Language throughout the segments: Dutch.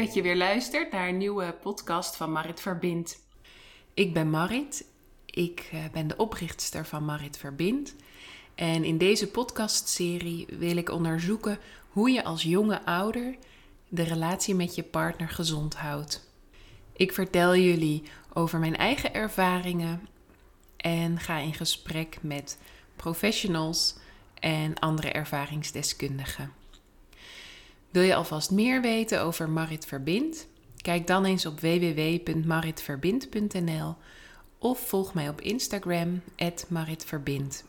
dat je weer luistert naar een nieuwe podcast van Marit Verbind. Ik ben Marit. Ik eh, ben de oprichtster van Marit Verbind. En in deze podcastserie wil ik onderzoeken hoe je als jonge ouder de relatie met je partner gezond houdt. Ik vertel jullie over mijn eigen ervaringen en ga in gesprek met professionals en andere ervaringsdeskundigen. Wil je alvast meer weten over Marit Verbind? Kijk dan eens op www.maritverbind.nl of volg mij op Instagram @maritverbind.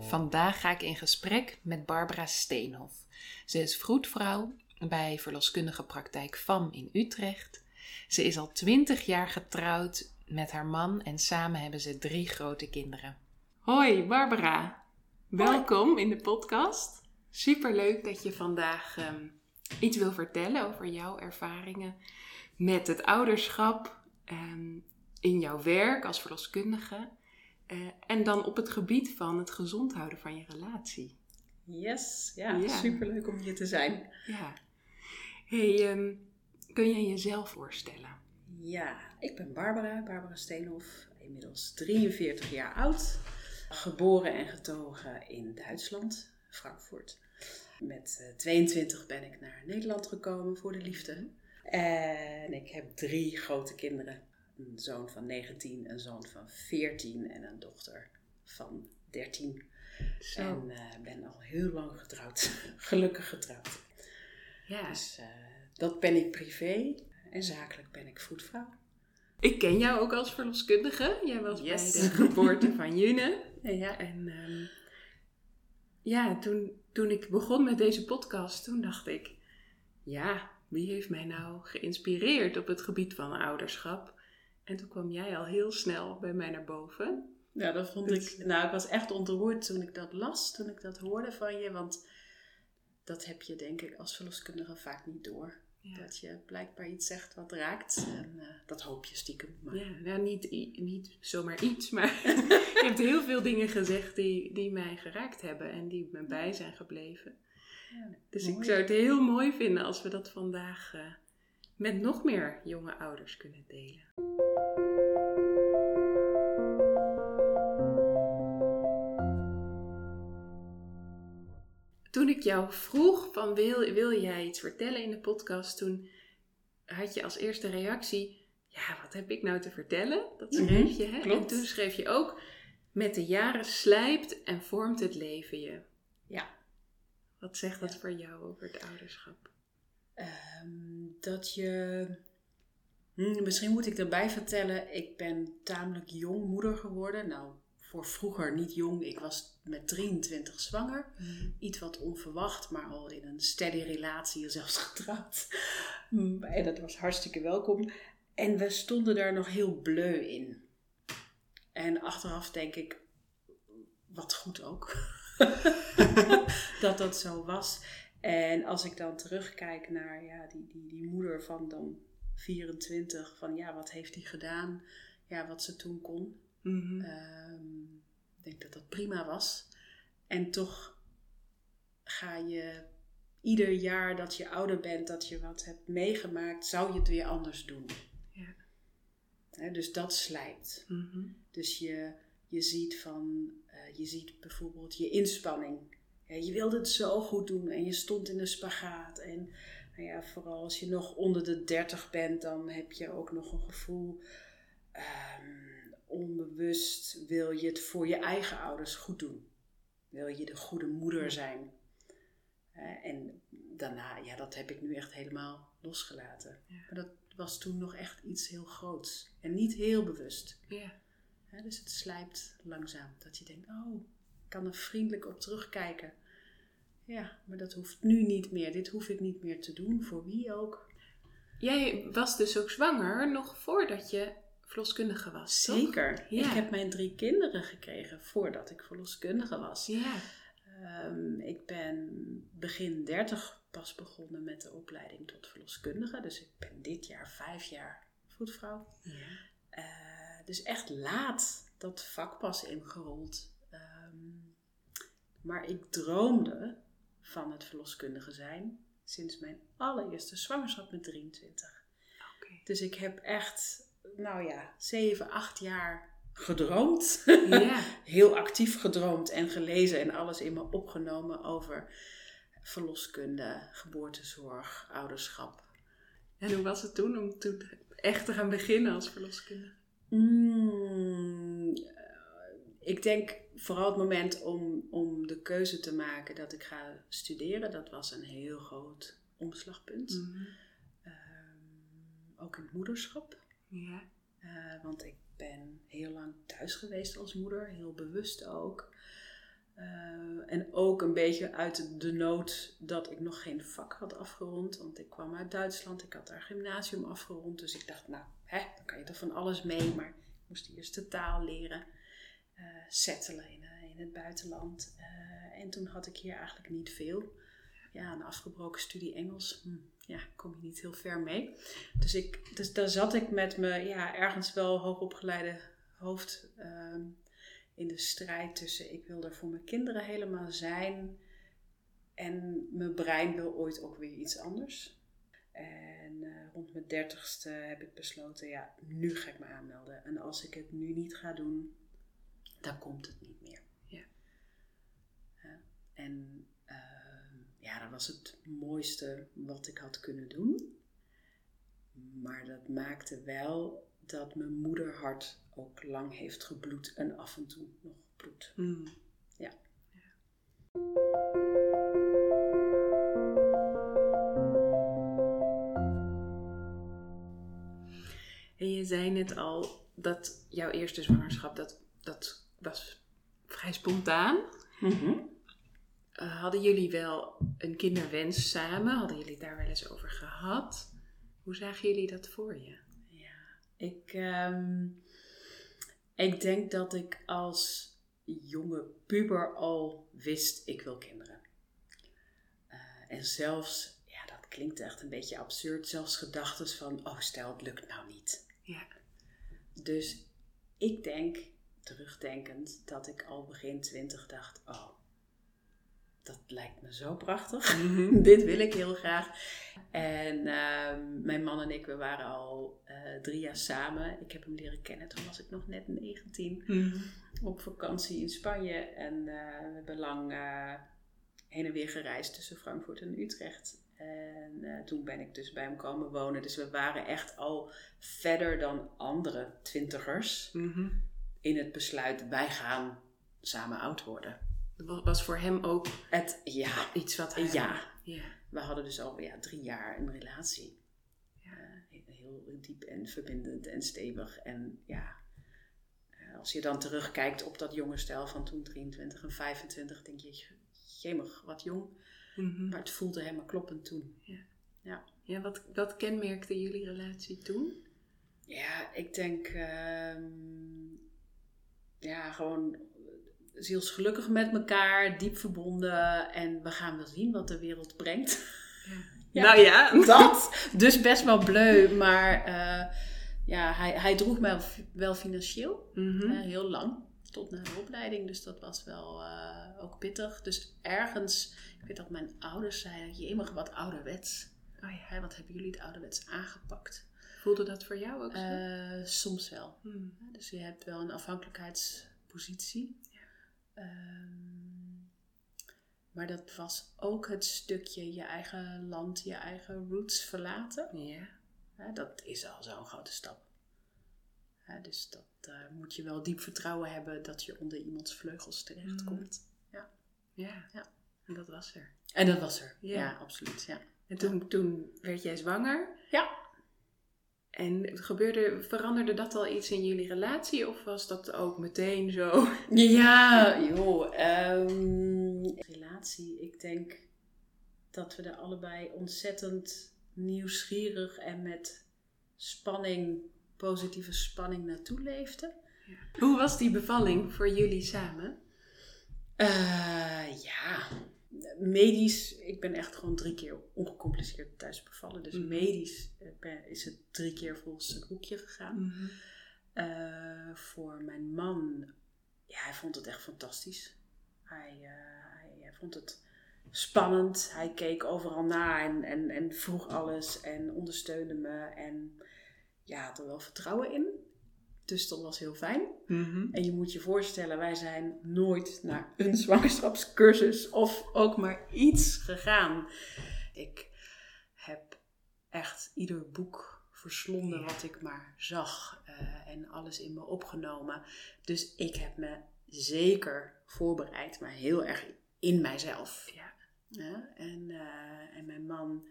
Vandaag ga ik in gesprek met Barbara Steenhof. Ze is vroedvrouw bij verloskundige praktijk FAM in Utrecht ze is al twintig jaar getrouwd met haar man en samen hebben ze drie grote kinderen. Hoi Barbara, welkom in de podcast. Super leuk dat je vandaag ehm, iets wil vertellen over jouw ervaringen met het ouderschap um, in jouw werk als verloskundige. Uh, en dan op het gebied van het gezond houden van je relatie. Yes, ja, ja. super leuk om hier te zijn. Ja. Hey, um, Kun je jezelf voorstellen? Ja, ik ben Barbara, Barbara Steenhof, inmiddels 43 jaar oud. Geboren en getogen in Duitsland, Frankfurt. Met 22 eh, ben ik naar Nederland gekomen voor de liefde. En ik heb drie grote kinderen. Een zoon van 19, een zoon van 14 en een dochter van 13. Zo. En uh, ben al heel lang getrouwd. Gelukkig getrouwd. Ja. Dus uh, dat ben ik privé en zakelijk ben ik voetvrouw. Ik ken jou ook als verloskundige. Jij was bij de geboorte van June. Ja. En um, ja, toen, toen ik begon met deze podcast, toen dacht ik... Ja, wie heeft mij nou geïnspireerd op het gebied van ouderschap? En toen kwam jij al heel snel bij mij naar boven. Ja, dat vond ik... Nou, ik was echt ontroerd toen ik dat las, toen ik dat hoorde van je. Want dat heb je denk ik als verloskundige vaak niet door. Dat je blijkbaar iets zegt wat raakt. En uh, dat hoop je stiekem. Maar. Ja, nou, niet, niet zomaar iets, maar je hebt heel veel dingen gezegd die, die mij geraakt hebben en die me bij zijn gebleven. Ja, dus ik zou het heel mooi vinden als we dat vandaag uh, met nog meer jonge ouders kunnen delen. Jou vroeg van wil, wil jij iets vertellen in de podcast, toen had je als eerste reactie, ja, wat heb ik nou te vertellen? Dat mhm, schreef je, hè? En toen schreef je ook, met de jaren slijpt en vormt het leven je. Ja. Wat zegt dat voor jou over het ouderschap? Ehm, dat je. Hm, misschien moet ik erbij vertellen, ik ben tamelijk jong moeder geworden. Nou, voor vroeger niet jong. Ik was met 23 zwanger. Mm. Iets wat onverwacht, maar al in een steady relatie, zelfs getrouwd. Mm, en dat was hartstikke welkom. En we stonden daar nog heel bleu in. En achteraf denk ik, wat goed ook. dat dat zo was. En als ik dan terugkijk naar ja, die, die, die moeder van dan 24, van ja, wat heeft hij gedaan? Ja, wat ze toen kon. Mhm. Ehm, ik denk dat dat prima was. En toch ga je ieder jaar dat je ouder bent, dat je wat hebt meegemaakt, zou je het weer anders doen. Ja. dus dat slijpt. Mhm. Dus je, je ziet van, uh, je ziet bijvoorbeeld je inspanning. Ja, je wilde het zo goed doen en je stond in de spagaat. En nou ja, vooral als je nog onder de 30 bent, dan heb je ook nog een gevoel. Um, onbewust wil je het voor je eigen ouders goed doen. Wil je de goede moeder zijn. En daarna, ja, dat heb ik nu echt helemaal losgelaten. Maar dat was toen nog echt iets heel groots. En niet heel bewust. Ja. Dus het slijpt langzaam. Dat je denkt, oh, ik kan er vriendelijk op terugkijken. Ja, maar dat hoeft nu niet meer. Dit hoef ik niet meer te doen, voor wie ook. Jij was dus ook zwanger nog voordat je verloskundige was. Zeker. Ik heb mijn drie kinderen gekregen voordat ik verloskundige was. Ja. Um, ik ben begin 30 pas begonnen met de opleiding tot verloskundige. Dus ik ben dit jaar vijf jaar voetvrouw. Ja. Uh, dus echt laat dat vak pas ingerold. Ehm, maar ik droomde van het verloskundige zijn sinds mijn allereerste zwangerschap met 23. Dus ik heb echt, nou ja, 7, 8 jaar gedroomd. Ja. Heel actief gedroomd en gelezen en alles in me opgenomen over verloskunde, geboortezorg, ouderschap. En hoe was het toen om toen echt te gaan beginnen als verloskundige? Mm, ik denk vooral het moment om, om de keuze te maken dat ik ga studeren, dat was een heel groot omslagpunt. Mhm. Ehm, ook in het moederschap. Ja. Uh, want ik ben heel lang thuis geweest als moeder, heel bewust ook. Uh, en ook een beetje uit de nood dat ik nog geen vak had afgerond. Want ik kwam uit Duitsland, ik had daar gymnasium afgerond. Dus ik dacht, nou, hè, dan kan je er van alles mee. Maar ik moest eerst de taal leren, uh, settelen in, het buitenland. en toen had ik hier eigenlijk niet veel. Ja, een afgebroken studie Engels. Hm, ja, kom je niet heel ver mee. Dus, ik, dus daar zat ik met me ja, ergens wel hoogopgeleide hoofd ehm, in de strijd tussen ik wil er voor mijn kinderen helemaal zijn en mijn brein wil ooit ook weer iets anders. En uh, rond mijn dertigste heb ik besloten, ja, nu ga ik me aanmelden. En als ik het nu niet ga doen, dan komt het niet meer. Ja. en ja, dat was het mooiste wat ik had kunnen doen. Maar dat maakte wel dat mijn moederhart ook lang heeft gebloed en af en toe nog bloedt. Mm. Ja. ja. En je zei net al dat jouw eerste zwangerschap, dat, dat was vrij spontaan. Mm uh, hadden jullie wel een kinderwens samen? Hadden jullie daar wel eens over gehad? Hoe zagen jullie dat voor je? Ja, ik, um, ik denk dat ik als jonge puber al wist, ik wil kinderen. Uh, en zelfs, ja, dat klinkt echt een beetje absurd, zelfs gedachten van, oh stel het lukt nou niet. Ja. Dus ik denk, terugdenkend, dat ik al begin twintig dacht, oh, dat lijkt me zo prachtig. Mhm. Dit wil ik heel graag. En ehm, mijn man en ik, we waren al uh, drie jaar samen. Ik heb hem leren kennen, toen was ik nog net 19. Mhm. Op vakantie in Spanje. En uh, we hebben lang uh, heen en weer gereisd tussen Frankfurt en Utrecht. En toen ben ik dus bij hem komen wonen. Dus we waren echt al verder dan andere twintigers mhm. in het besluit: wij gaan samen oud worden was voor hem ook het, ja, iets wat hij... Ja. ja. We hadden dus al ja, drie jaar een relatie. Ja. Uh, heel diep en verbindend en stevig. En ja, uh, als je dan terugkijkt op dat jonge stijl van toen 23 en 25, denk je, jemig, wat jong. Mm -hmm. Maar het voelde helemaal kloppend toen. Ja. Ja. ja wat, wat kenmerkte jullie relatie toen? Ja, ik denk... Uh, ja, gewoon zielsgelukkig met elkaar, diep verbonden. En we gaan wel zien wat de wereld brengt. Ja. nou ja, dat. Dus best wel bleu, maar uh, ja, hij, hij droeg mij wel financieel. Mm -hmm. uh, heel lang, tot na de opleiding. Dus dat was wel uh, ook pittig. Dus ergens, ik weet dat mijn ouders zeiden, jemig wat ouderwets. Oh ja. wat hebben jullie het ouderwets aangepakt? Voelde dat voor jou ook zo? soms wel. Mm. Dus je hebt wel een afhankelijkheidspositie. Um, maar dat was ook het stukje je eigen land, je eigen roots verlaten. Ja. ja dat is al zo'n grote stap. Ja, dus dat uh, moet je wel diep vertrouwen hebben dat je onder iemands vleugels terechtkomt. Mm. Ja. ja. Ja. En dat was er. En dat was er. Ja, ja absoluut. Ja. En toen, toen werd jij zwanger. Ja. En gebeurde, veranderde dat al iets in jullie relatie of was dat ook meteen zo? Ja, joh. Um, relatie, ik denk dat we er allebei ontzettend nieuwsgierig en met spanning, positieve spanning naartoe leefden. Ja. Hoe was die bevalling voor jullie samen? Uh, ja, medisch, ik ben echt gewoon drie keer ongecompliceerd thuis bevallen. Dus mhm. medisch eh, is het drie keer volgens het boekje gegaan. Mhm. Eh, voor mijn man, ja, hij vond het echt fantastisch. Hij, eh, hij, hij vond het spannend. Hij keek overal naar en, en, en vroeg alles en ondersteunde me. En ja, had er wel vertrouwen in. Dus dat was heel fijn. Mhm. En je moet je voorstellen, wij zijn nooit naar een zwangerschapscursus of ook maar iets gegaan. Ik heb echt ieder boek verslonden wat ik maar zag eh, en alles in me opgenomen. Dus ik heb me zeker voorbereid, maar heel erg in mijzelf. Ja. Ja, en, eh, en mijn man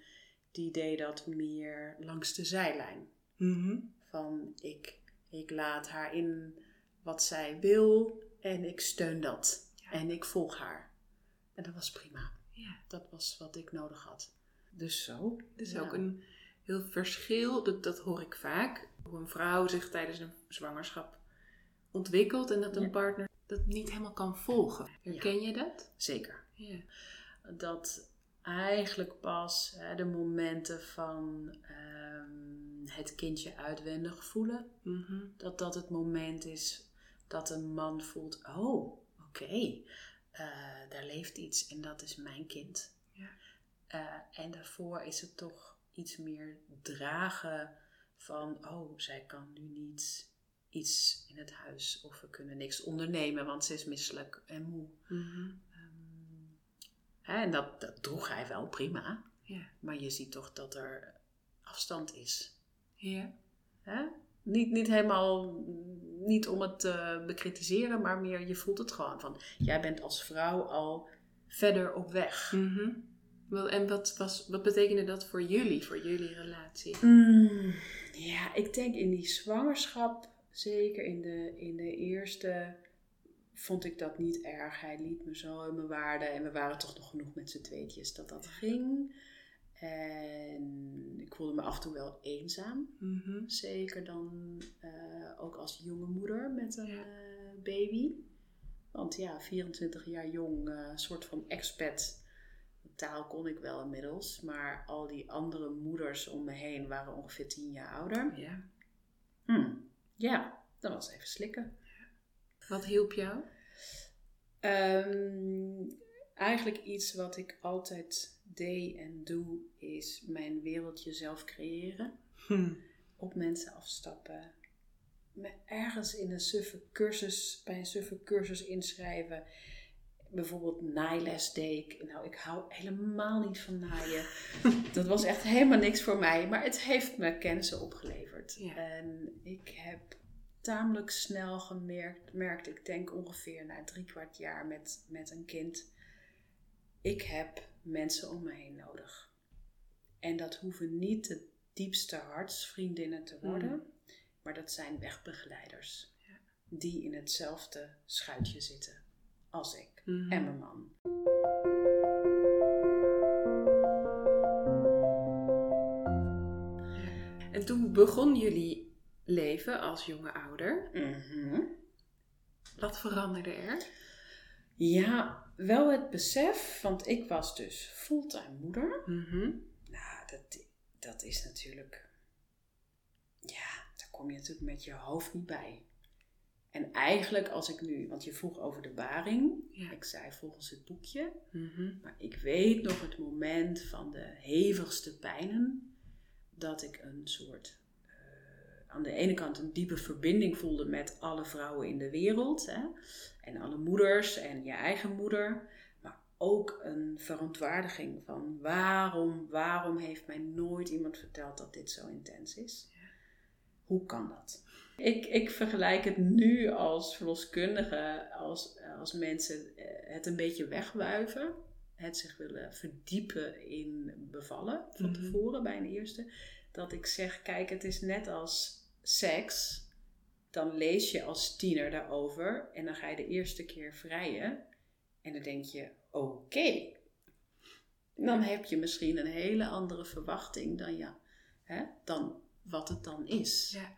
die deed dat meer langs de zijlijn Mhm. van ik, ik laat haar in wat zij wil en ik steun dat. Ja. En ik volg haar. En dat was prima. Ja. Dat was wat ik nodig had. Dus zo. Het is Ja. ook een heel verschil, dat, dat hoor ik vaak, hoe een vrouw zich tijdens een zwangerschap ontwikkelt en dat een Ja. partner dat niet helemaal kan volgen. Herken je dat? Zeker. Ja. Dat eigenlijk pas hè, de momenten van ehm, het kindje uitwendig voelen, Mhm. dat dat het moment is dat een man voelt: oh, oké, eh, daar leeft iets en dat is mijn kind. Ja. Eh, en daarvoor is het toch iets meer dragen van: oh, zij kan nu niet iets in het huis of we kunnen niks ondernemen, want ze is misselijk en moe. Mhm. Ehm, en dat, dat droeg hij wel prima, Ja. maar je ziet toch dat er afstand is. Ja. Hè? Niet, niet helemaal, niet om het te bekritiseren, maar meer je voelt het gewoon van, jij bent als vrouw al verder op weg. Mhm. Wel, En wat, was, wat betekende dat voor jullie, voor jullie relatie? Mm, ja, ik denk in die zwangerschap, zeker in de, in de eerste, vond ik dat niet erg. Hij liet me zo in mijn waarde en we waren toch nog genoeg met z'n tweetjes dat dat ging. En ik voelde me af en toe wel eenzaam. Mhm. Zeker dan eh, ook als jonge moeder met een Ja. eh, baby. Want ja, 24 jaar jong, een soort van expat. Taal kon ik wel inmiddels. Maar al die andere moeders om me heen waren ongeveer 10 jaar ouder. Ja. Hmm, Ja, dat was even slikken. Wat hielp jou? Ehm, eigenlijk iets wat ik altijd deed en doe, is mijn wereldje zelf creëren. Hm. op mensen afstappen. Me ergens in een suffe cursus, bij een suffe cursus inschrijven. Bijvoorbeeld naailes deed ik. Nou, ik hou helemaal niet van naaien. Dat was echt helemaal niks voor mij. Maar het heeft me kennissen opgeleverd. Ja. En ik heb tamelijk snel gemerkt, merkt, ik denk ongeveer na drie kwart jaar met, met een kind. Ik heb mensen om me heen nodig. En dat hoeven niet de diepste hartsvriendinnen te worden. Mm. Maar dat zijn wegbegeleiders. Die in hetzelfde schuitje zitten als ik Mhm. en mijn man. En toen begon jullie leven als jonge ouder. Mhm. Wat veranderde er? Ja, wel het besef, want ik was dus fulltime moeder. Mhm. Nou, dat, dat is natuurlijk. Ja, daar kom je natuurlijk met je hoofd niet bij. En eigenlijk, als ik nu, want je vroeg over de baring. Ja. Ik zei volgens het boekje. Mhm. Maar ik weet nog het moment van de hevigste pijnen. Dat ik een soort. eh, aan de ene kant een diepe verbinding voelde met alle vrouwen in de wereld. Hè? En alle moeders en je eigen moeder. Maar ook een verontwaardiging van waarom, waarom heeft mij nooit iemand verteld dat dit zo intens is? Hoe kan dat? Ik, ik vergelijk het nu als verloskundige, als, als mensen eh, het een beetje wegwuiven. Het zich willen verdiepen in bevallen van Mhm. tevoren bij een eerste. Dat ik zeg, kijk, het is net als seks. Dan lees je als tiener daarover en dan ga je de eerste keer vrijen. En dan denk je, oké. Dan heb je misschien een hele andere verwachting dan, ja, hè, dan wat het dan is. Ja.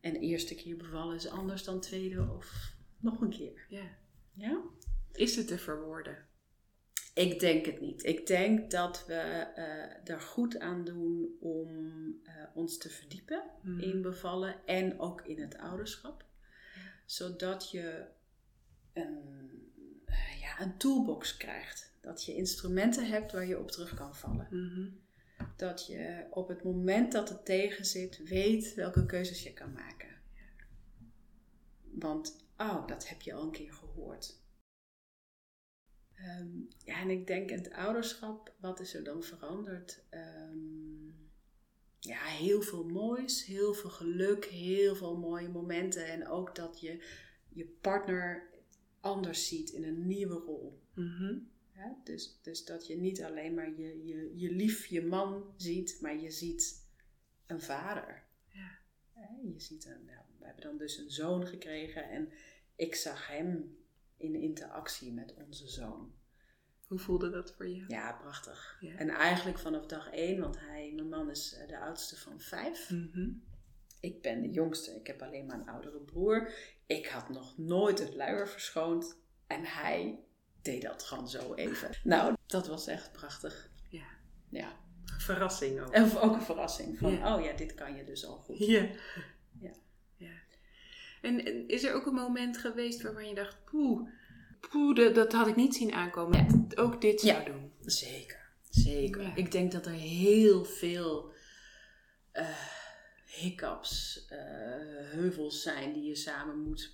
En de eerste keer bevallen is anders dan tweede of nog een keer. ja. Ja? Is het te verwoorden? Ik denk het niet. Ik denk dat we uh, er goed aan doen om uh, ons te verdiepen Mhm. in bevallen en ook in het ouderschap. Zodat je een, uh, ja, een toolbox krijgt. Dat je instrumenten hebt waar je op terug kan vallen. Mhm. Dat je op het moment dat het tegen zit, weet welke keuzes je kan maken. Want, oh, dat heb je al een keer gehoord. Um, ja, en ik denk in het ouderschap, wat is er dan veranderd? Um, ja, heel veel moois, heel veel geluk, heel veel mooie momenten. En ook dat je je partner anders ziet in een nieuwe rol. Mm ja, dus, dus dat je niet alleen maar je, je, je lief, je man ziet, maar je ziet een vader. Ja. je ziet een, nou, we hebben dan dus een zoon gekregen en ik zag hem in interactie met onze zoon. Hoe voelde dat voor je? Ja, prachtig. Ja. En eigenlijk vanaf dag één, want hij, mijn man is eh, de oudste van vijf. Mm Ik ben de jongste, ik heb alleen maar een oudere broer. Ik had nog nooit het luier verschoond en hij deed dat gewoon zo even. Nou, dat was echt prachtig. Ja. Ja. Verrassing ook. En ook een verrassing van, Ja. oh ja, dit kan je dus al goed. Ja. En, en is er ook een moment geweest waarvan je dacht, poeh, poeh, dat, dat had ik niet zien aankomen. Dat ik ook dit zou Ja. doen. Zeker, zeker. Ja. Ik denk dat er heel veel eh, hiccups, eh, heuvels zijn die je samen moet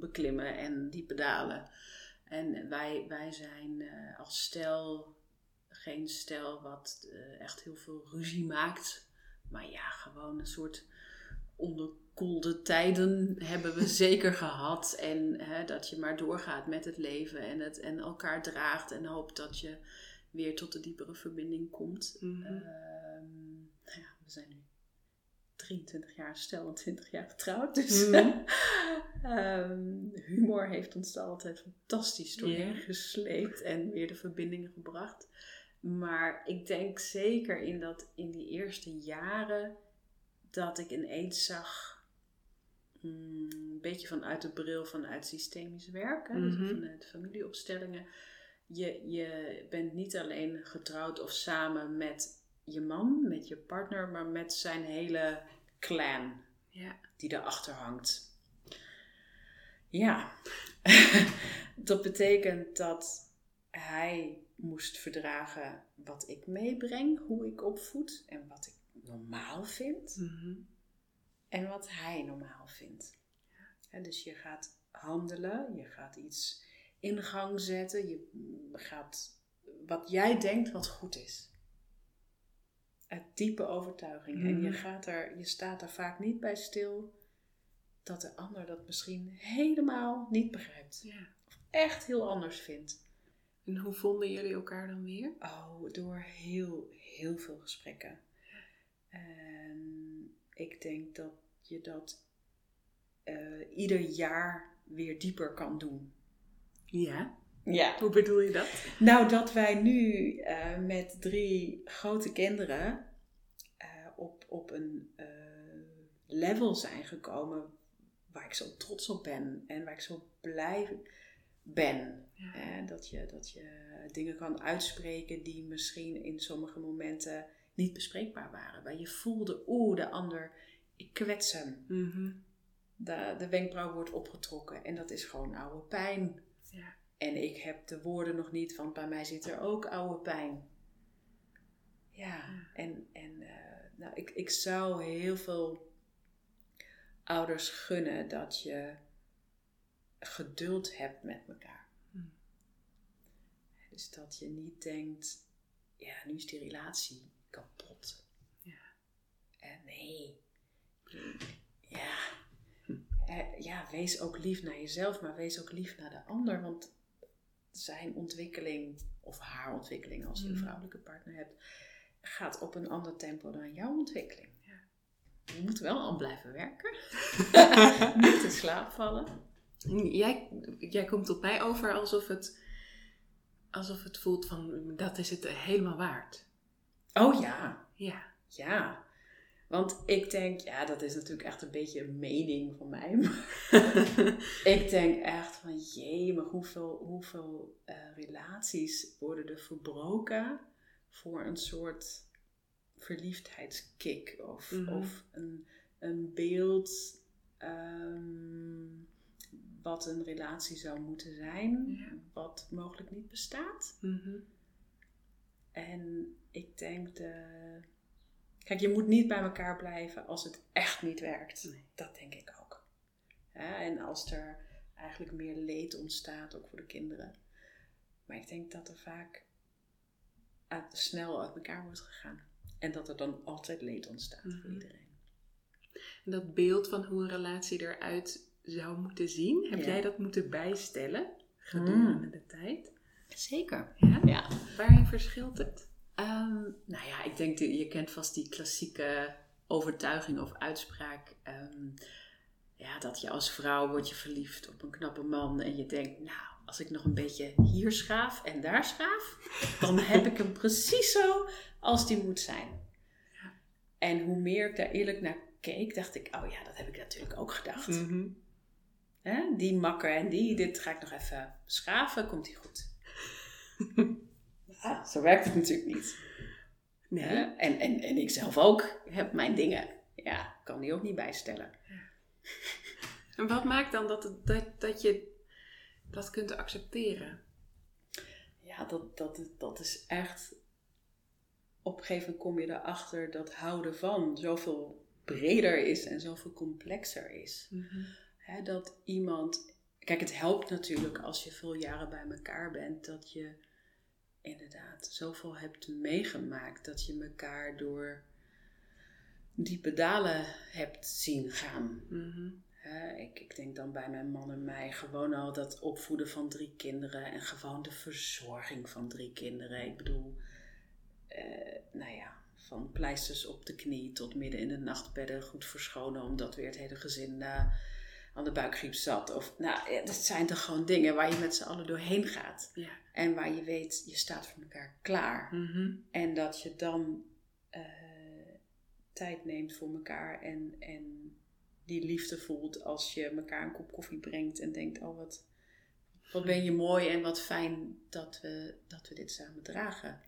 beklimmen en die pedalen. En wij, wij zijn eh, als stel geen stel wat echt heel veel ruzie maakt. Maar ja, gewoon een soort onderkoelde tijden hebben we zeker gehad. En hè, dat je maar doorgaat met het leven en, het, en elkaar draagt en hoopt dat je weer tot de diepere verbinding komt. Mhm. Ehm, nou ja, we zijn nu 23 jaar stel en 20 jaar getrouwd. Dus Mhm. ehm, humor heeft ons er altijd fantastisch doorheen gesleept en weer de verbinding gebracht. Maar ik denk zeker in, dat, in die eerste jaren dat ik ineens zag, mm, een beetje vanuit de bril vanuit systemisch werk, hè, dus Mhm. vanuit familieopstellingen. Je, je bent niet alleen getrouwd of samen met je man, met je partner, maar met zijn hele clan Ja. die erachter hangt. Ja, dat betekent dat hij moest verdragen wat ik meebreng, hoe ik opvoed en wat ik normaal vind Mhm. En wat hij normaal vindt. Dus je gaat handelen, je gaat iets in gang zetten, je gaat wat jij denkt wat goed is. Uit diepe overtuiging. En je, Mhm. gaat er, je staat er vaak niet bij stil dat de ander dat misschien helemaal niet begrijpt. ja. Echt heel anders vindt. En hoe vonden jullie elkaar dan weer? Oh, door heel, heel veel gesprekken. En ik denk dat je dat eh, ieder jaar weer dieper kan doen. Ja. Ja. Hoe bedoel je dat? Nou, dat wij nu eh, met drie grote kinderen eh, op, op een level zijn gekomen waar ik zo trots op ben en waar ik zo blij ben. Ja. Dat, je, dat je dingen kan uitspreken die misschien in sommige momenten niet bespreekbaar waren. Waar je voelde, oeh, de ander, ik kwets hem. Mhm. De, de wenkbrauw wordt opgetrokken en dat is gewoon oude pijn. Ja. En ik heb de woorden nog niet, want bij mij zit er ook oude pijn. Ja, Ja. en, en eh, nou, ik, ik zou heel veel ouders gunnen dat je geduld hebt met elkaar. Hm. Dus dat je niet denkt, ja, nu is die relatie kapot. Ja. En nee, ja, eh, ja, wees ook lief naar jezelf, maar wees ook lief naar de ander. Want zijn ontwikkeling, of haar ontwikkeling als je een Mhm. vrouwelijke partner hebt, gaat op een ander tempo dan jouw ontwikkeling. Ja. Je moet wel aan blijven werken. Niet in slaap vallen. Jij, jij komt op mij over alsof het, alsof het voelt van dat is het helemaal waard. Oh ja, Ja. ja. Want ik denk, ja, dat is natuurlijk echt een beetje een mening van mij. ik denk echt van, jee, maar hoeveel, hoeveel uh, relaties worden er verbroken voor een soort verliefdheidskick of, Mhm. of een, een beeld ehm, wat een relatie zou moeten zijn, Ja. wat mogelijk niet bestaat. Mhm. En ik denk de. Kijk, je moet niet bij elkaar blijven als het echt niet werkt. Nee. Dat denk ik ook. Ja, en als er eigenlijk meer leed ontstaat, ook voor de kinderen. Maar ik denk dat er vaak uit- snel uit elkaar wordt gegaan. En dat er dan altijd leed ontstaat voor Mhm. iedereen. En dat beeld van hoe een relatie eruit zou moeten zien, heb Ja. jij dat moeten bijstellen gedurende Mm. de tijd? Zeker. Ja? Ja. Waarin verschilt het? Ehm, nou ja, ik denk, dat je kent vast die klassieke overtuiging of uitspraak. ehm, ja, dat je als vrouw wordt je verliefd op een knappe man en je denkt, nou, als ik nog een beetje hier schaaf en daar schaaf, dan heb ik hem precies zo als die moet zijn. Ja. En hoe meer ik daar eerlijk naar keek, dacht ik, oh ja, dat heb ik natuurlijk ook gedacht. Mhm. Die makker en die, dit ga ik nog even schaven, komt die goed. Ja, zo werkt het natuurlijk niet. Nee. En, en, en ik zelf ook heb mijn dingen. Ja, kan die ook niet bijstellen. En wat maakt dan dat, het- dat, dat je dat kunt accepteren? Ja, dat, dat, dat is echt. Op een gegeven moment kom je erachter dat houden van zoveel breder is en zoveel complexer is. Hè, dat iemand. Kijk, het helpt natuurlijk als je veel jaren bij elkaar bent, dat je inderdaad zoveel hebt meegemaakt, dat je elkaar door diepe dalen hebt zien gaan. Mhm. Ik, ik denk dan bij mijn man en mij gewoon al dat opvoeden van drie kinderen en gewoon de verzorging van drie kinderen. Ik bedoel, eh, nou ja, van pleisters op de knie tot midden in de nachtbedden goed verschonen omdat weer het hele gezin eh, aan de buikgriep zat. Of, nou, ja, dat zijn toch gewoon dingen waar je met z'n allen doorheen gaat. Ja. En waar je weet, je staat voor elkaar klaar. Mhm. En dat je dan eh, tijd neemt voor elkaar en, en die liefde voelt als je elkaar een kop koffie brengt en denkt, oh wat, wat ben je mooi en wat fijn dat we, dat we dit samen dragen.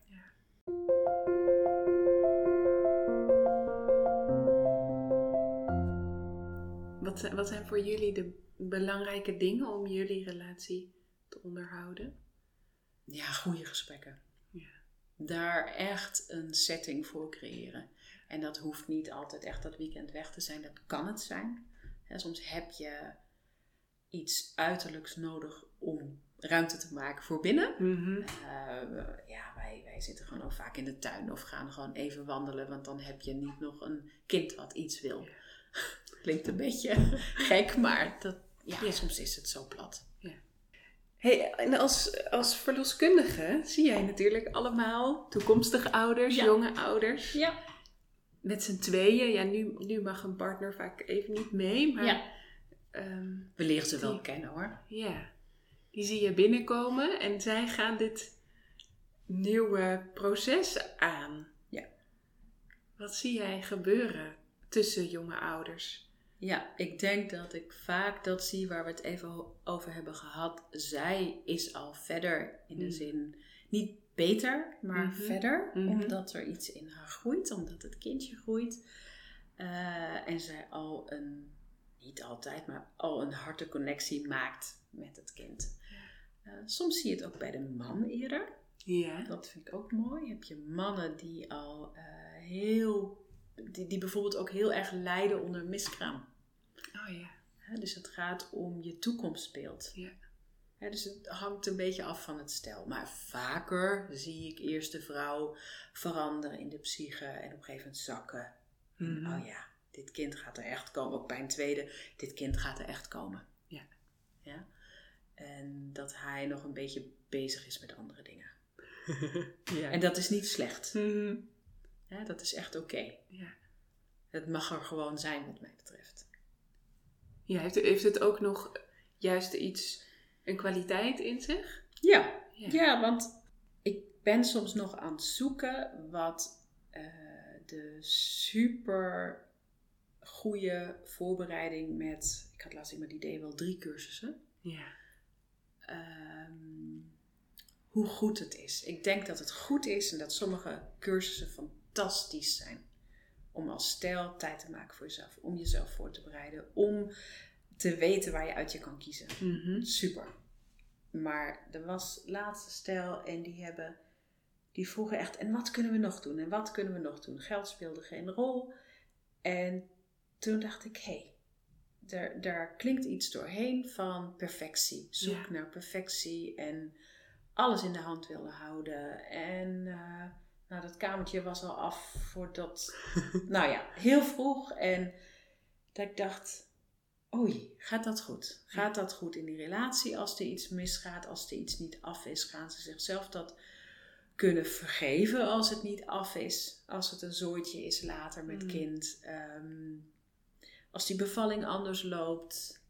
Wat, zijn- wat zijn voor jullie de belangrijke dingen om jullie relatie te onderhouden? Ja, goede gesprekken. Ja. Daar echt een setting voor creëren. En dat hoeft niet altijd echt dat weekend weg te zijn, dat kan het zijn. Soms heb je iets uiterlijks nodig om ruimte te maken voor binnen. Mhm. Eh, ja, wij, wij zitten gewoon ook vaak in de tuin of gaan gewoon even wandelen, want dan heb je niet nog een kind wat iets wil. Klinkt een beetje gek, maar dat, ja, Ja. soms is het zo plat. Hey, en als, als verloskundige zie jij natuurlijk allemaal toekomstige ouders, Ja. jonge ouders. Ja. Met z'n tweeën. Ja, nu, nu mag een partner vaak even niet mee. Maar Ja. ehm, We leren ze wel Die- kennen hoor. ja, die zie je binnenkomen en zij gaan dit nieuwe proces aan. Ja. Wat zie jij gebeuren tussen jonge ouders? Ja, ik denk dat ik vaak dat zie waar we het even over hebben gehad. Zij is al verder in de Mm. zin, niet beter, maar Mhm. verder. Mhm. Omdat er iets in haar groeit, omdat het kindje groeit. Eh, en zij al een, niet altijd, maar al een harte connectie maakt met het kind. Eh, soms zie je het ook bij de man eerder. Ja. Dat vind ik ook mooi. Heb je mannen die al eh, heel, die, die bijvoorbeeld ook heel erg lijden onder miskraam. Oh ja. Dus het gaat om je toekomstbeeld. Ja. Dus het hangt een beetje af van het stel. Maar vaker zie ik eerst de vrouw veranderen in de psyche en op een gegeven moment zakken. Mhm. Oh ja, dit kind gaat er echt komen. Ook bij een tweede, dit kind gaat er echt komen. Ja. ja? En dat hij nog een beetje bezig is met andere dingen. ja. En dat is niet slecht. Mhm. Dat is echt oké. ja. Het mag er gewoon zijn, wat mij betreft. Ja, heeft, heeft het ook nog juist iets, een kwaliteit in zich? Ja, Ja. ja want ik ben soms nog aan het zoeken wat eh, de super goede voorbereiding met, ik had laatst iemand die deed wel drie cursussen. Ja. Ehm, hoe goed het is. Ik denk dat het goed is en dat sommige cursussen fantastisch zijn. Om als stijl tijd te maken voor jezelf, om jezelf voor te bereiden, om te weten waar je uit je kan kiezen. Mhm. Super. Maar er was laatste stijl en die hebben, die vroegen echt, en wat kunnen we nog doen? En wat kunnen we nog doen? Geld speelde geen rol. En toen dacht ik, hé, hey, daar, daar klinkt iets doorheen van perfectie. Zoek Ja. naar perfectie en alles in de hand willen houden. En eh, nou, dat kamertje was al af voordat, nou ja, heel vroeg. En dat ik dacht, oei, gaat dat goed? Gaat dat goed in die relatie als er iets misgaat, als er iets niet af is? Gaan ze zichzelf dat kunnen vergeven als het niet af is? Als het een zooitje is later met Mm. kind? Ehm, als die bevalling anders loopt?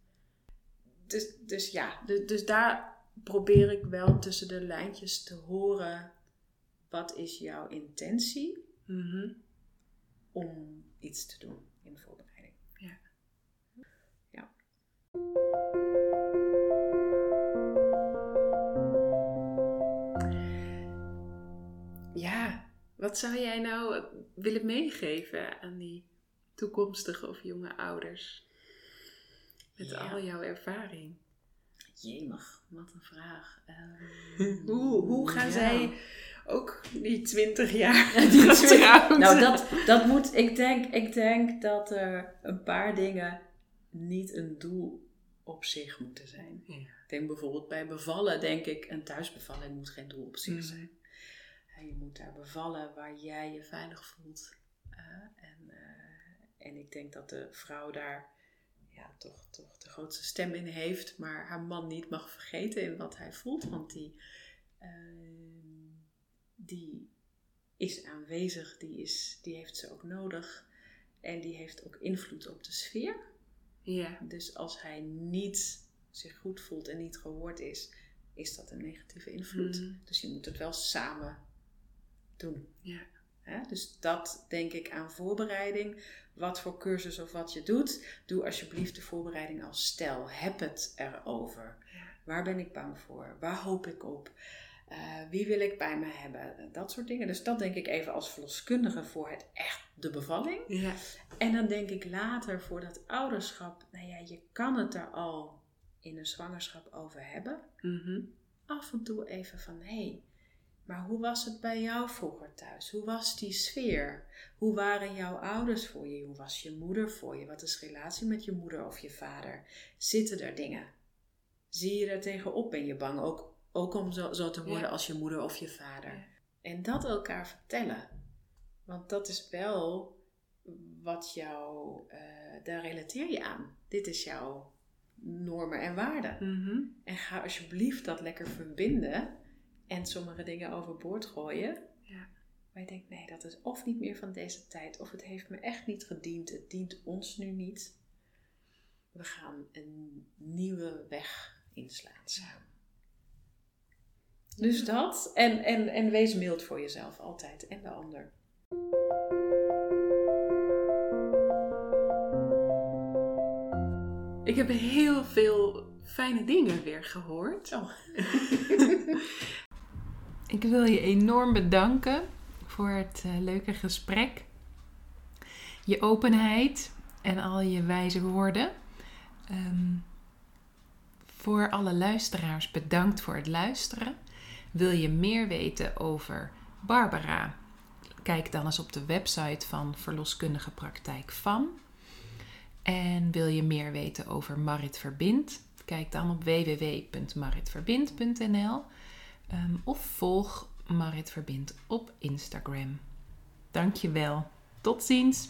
Dus, dus ja, dus, dus daar probeer ik wel tussen de lijntjes te horen... Wat is jouw intentie Mhm. om iets te doen in de voorbereiding? Ja. Ja. Ja, wat zou jij nou willen meegeven aan die toekomstige of jonge ouders? Met Ja. al jouw ervaring. Jemig, wat een vraag. Ehm, Hoe, hoe gaan ja. zij ook die 20 jaar Die getrouwd? Nou, dat, dat moet, ik denk, ik denk dat er een paar dingen niet een doel op zich moeten zijn. Ja. Ik denk bijvoorbeeld bij bevallen, denk ik, een thuisbevalling moet geen doel op zich Mhm. zijn. En je moet daar bevallen waar jij je veilig voelt. En, eh, en ik denk dat de vrouw daar ja, toch, toch de grootste stem in heeft, maar haar man niet mag vergeten in wat hij voelt, want die, ehm, die is aanwezig, die, is, die heeft ze ook nodig en die heeft ook invloed op de sfeer. Ja. Dus als hij niet zich goed voelt en niet gehoord is, is dat een negatieve invloed. Mhm. Dus je moet het wel samen doen. Ja. Dus dat denk ik aan voorbereiding. Wat voor cursus of wat je doet, doe alsjeblieft de voorbereiding als stel. Heb het erover. Ja. Waar ben ik bang voor? Waar hoop ik op? Eh, wie wil ik bij me hebben? Dat soort dingen. Dus dat denk ik even als verloskundige voor het echt de bevalling. Ja. En dan denk ik later voor dat ouderschap, nou ja, je kan het er al in een zwangerschap over hebben. Mhm. Af en toe even van, hé, hey, maar hoe was het bij jou vroeger thuis? Hoe was die sfeer? Hoe waren jouw ouders voor je? Hoe was je moeder voor je? Wat is de relatie met je moeder of je vader? Zitten er dingen? Zie je er tegenop? Ben je bang ook, ook om zo, zo te worden Ja. als je moeder of je vader? Ja. En dat elkaar vertellen. Want dat is wel wat jou, eh, daar relateer je aan. Dit is jouw normen en waarden. Mhm. En ga alsjeblieft dat lekker verbinden en sommige dingen overboord gooien. Ja. Maar je denkt, nee, dat is of niet meer van deze tijd, of het heeft me echt niet gediend, het dient ons nu niet. We gaan een nieuwe weg inslaan samen. Dus dat, en, en, en wees mild voor jezelf altijd en de ander. Ik heb heel veel fijne dingen weer gehoord. Oh. Ik wil je enorm bedanken voor het eh, leuke gesprek. Je openheid en al je wijze woorden. Ehm, voor alle luisteraars bedankt voor het luisteren. Wil je meer weten over Barbara? Kijk dan eens op de website van Verloskundige Praktijk van. En wil je meer weten over Marit Verbind? Kijk dan op www.maritverbind.nl Ehm, of volg Marit Verbind op Instagram. Dankjewel. Tot ziens!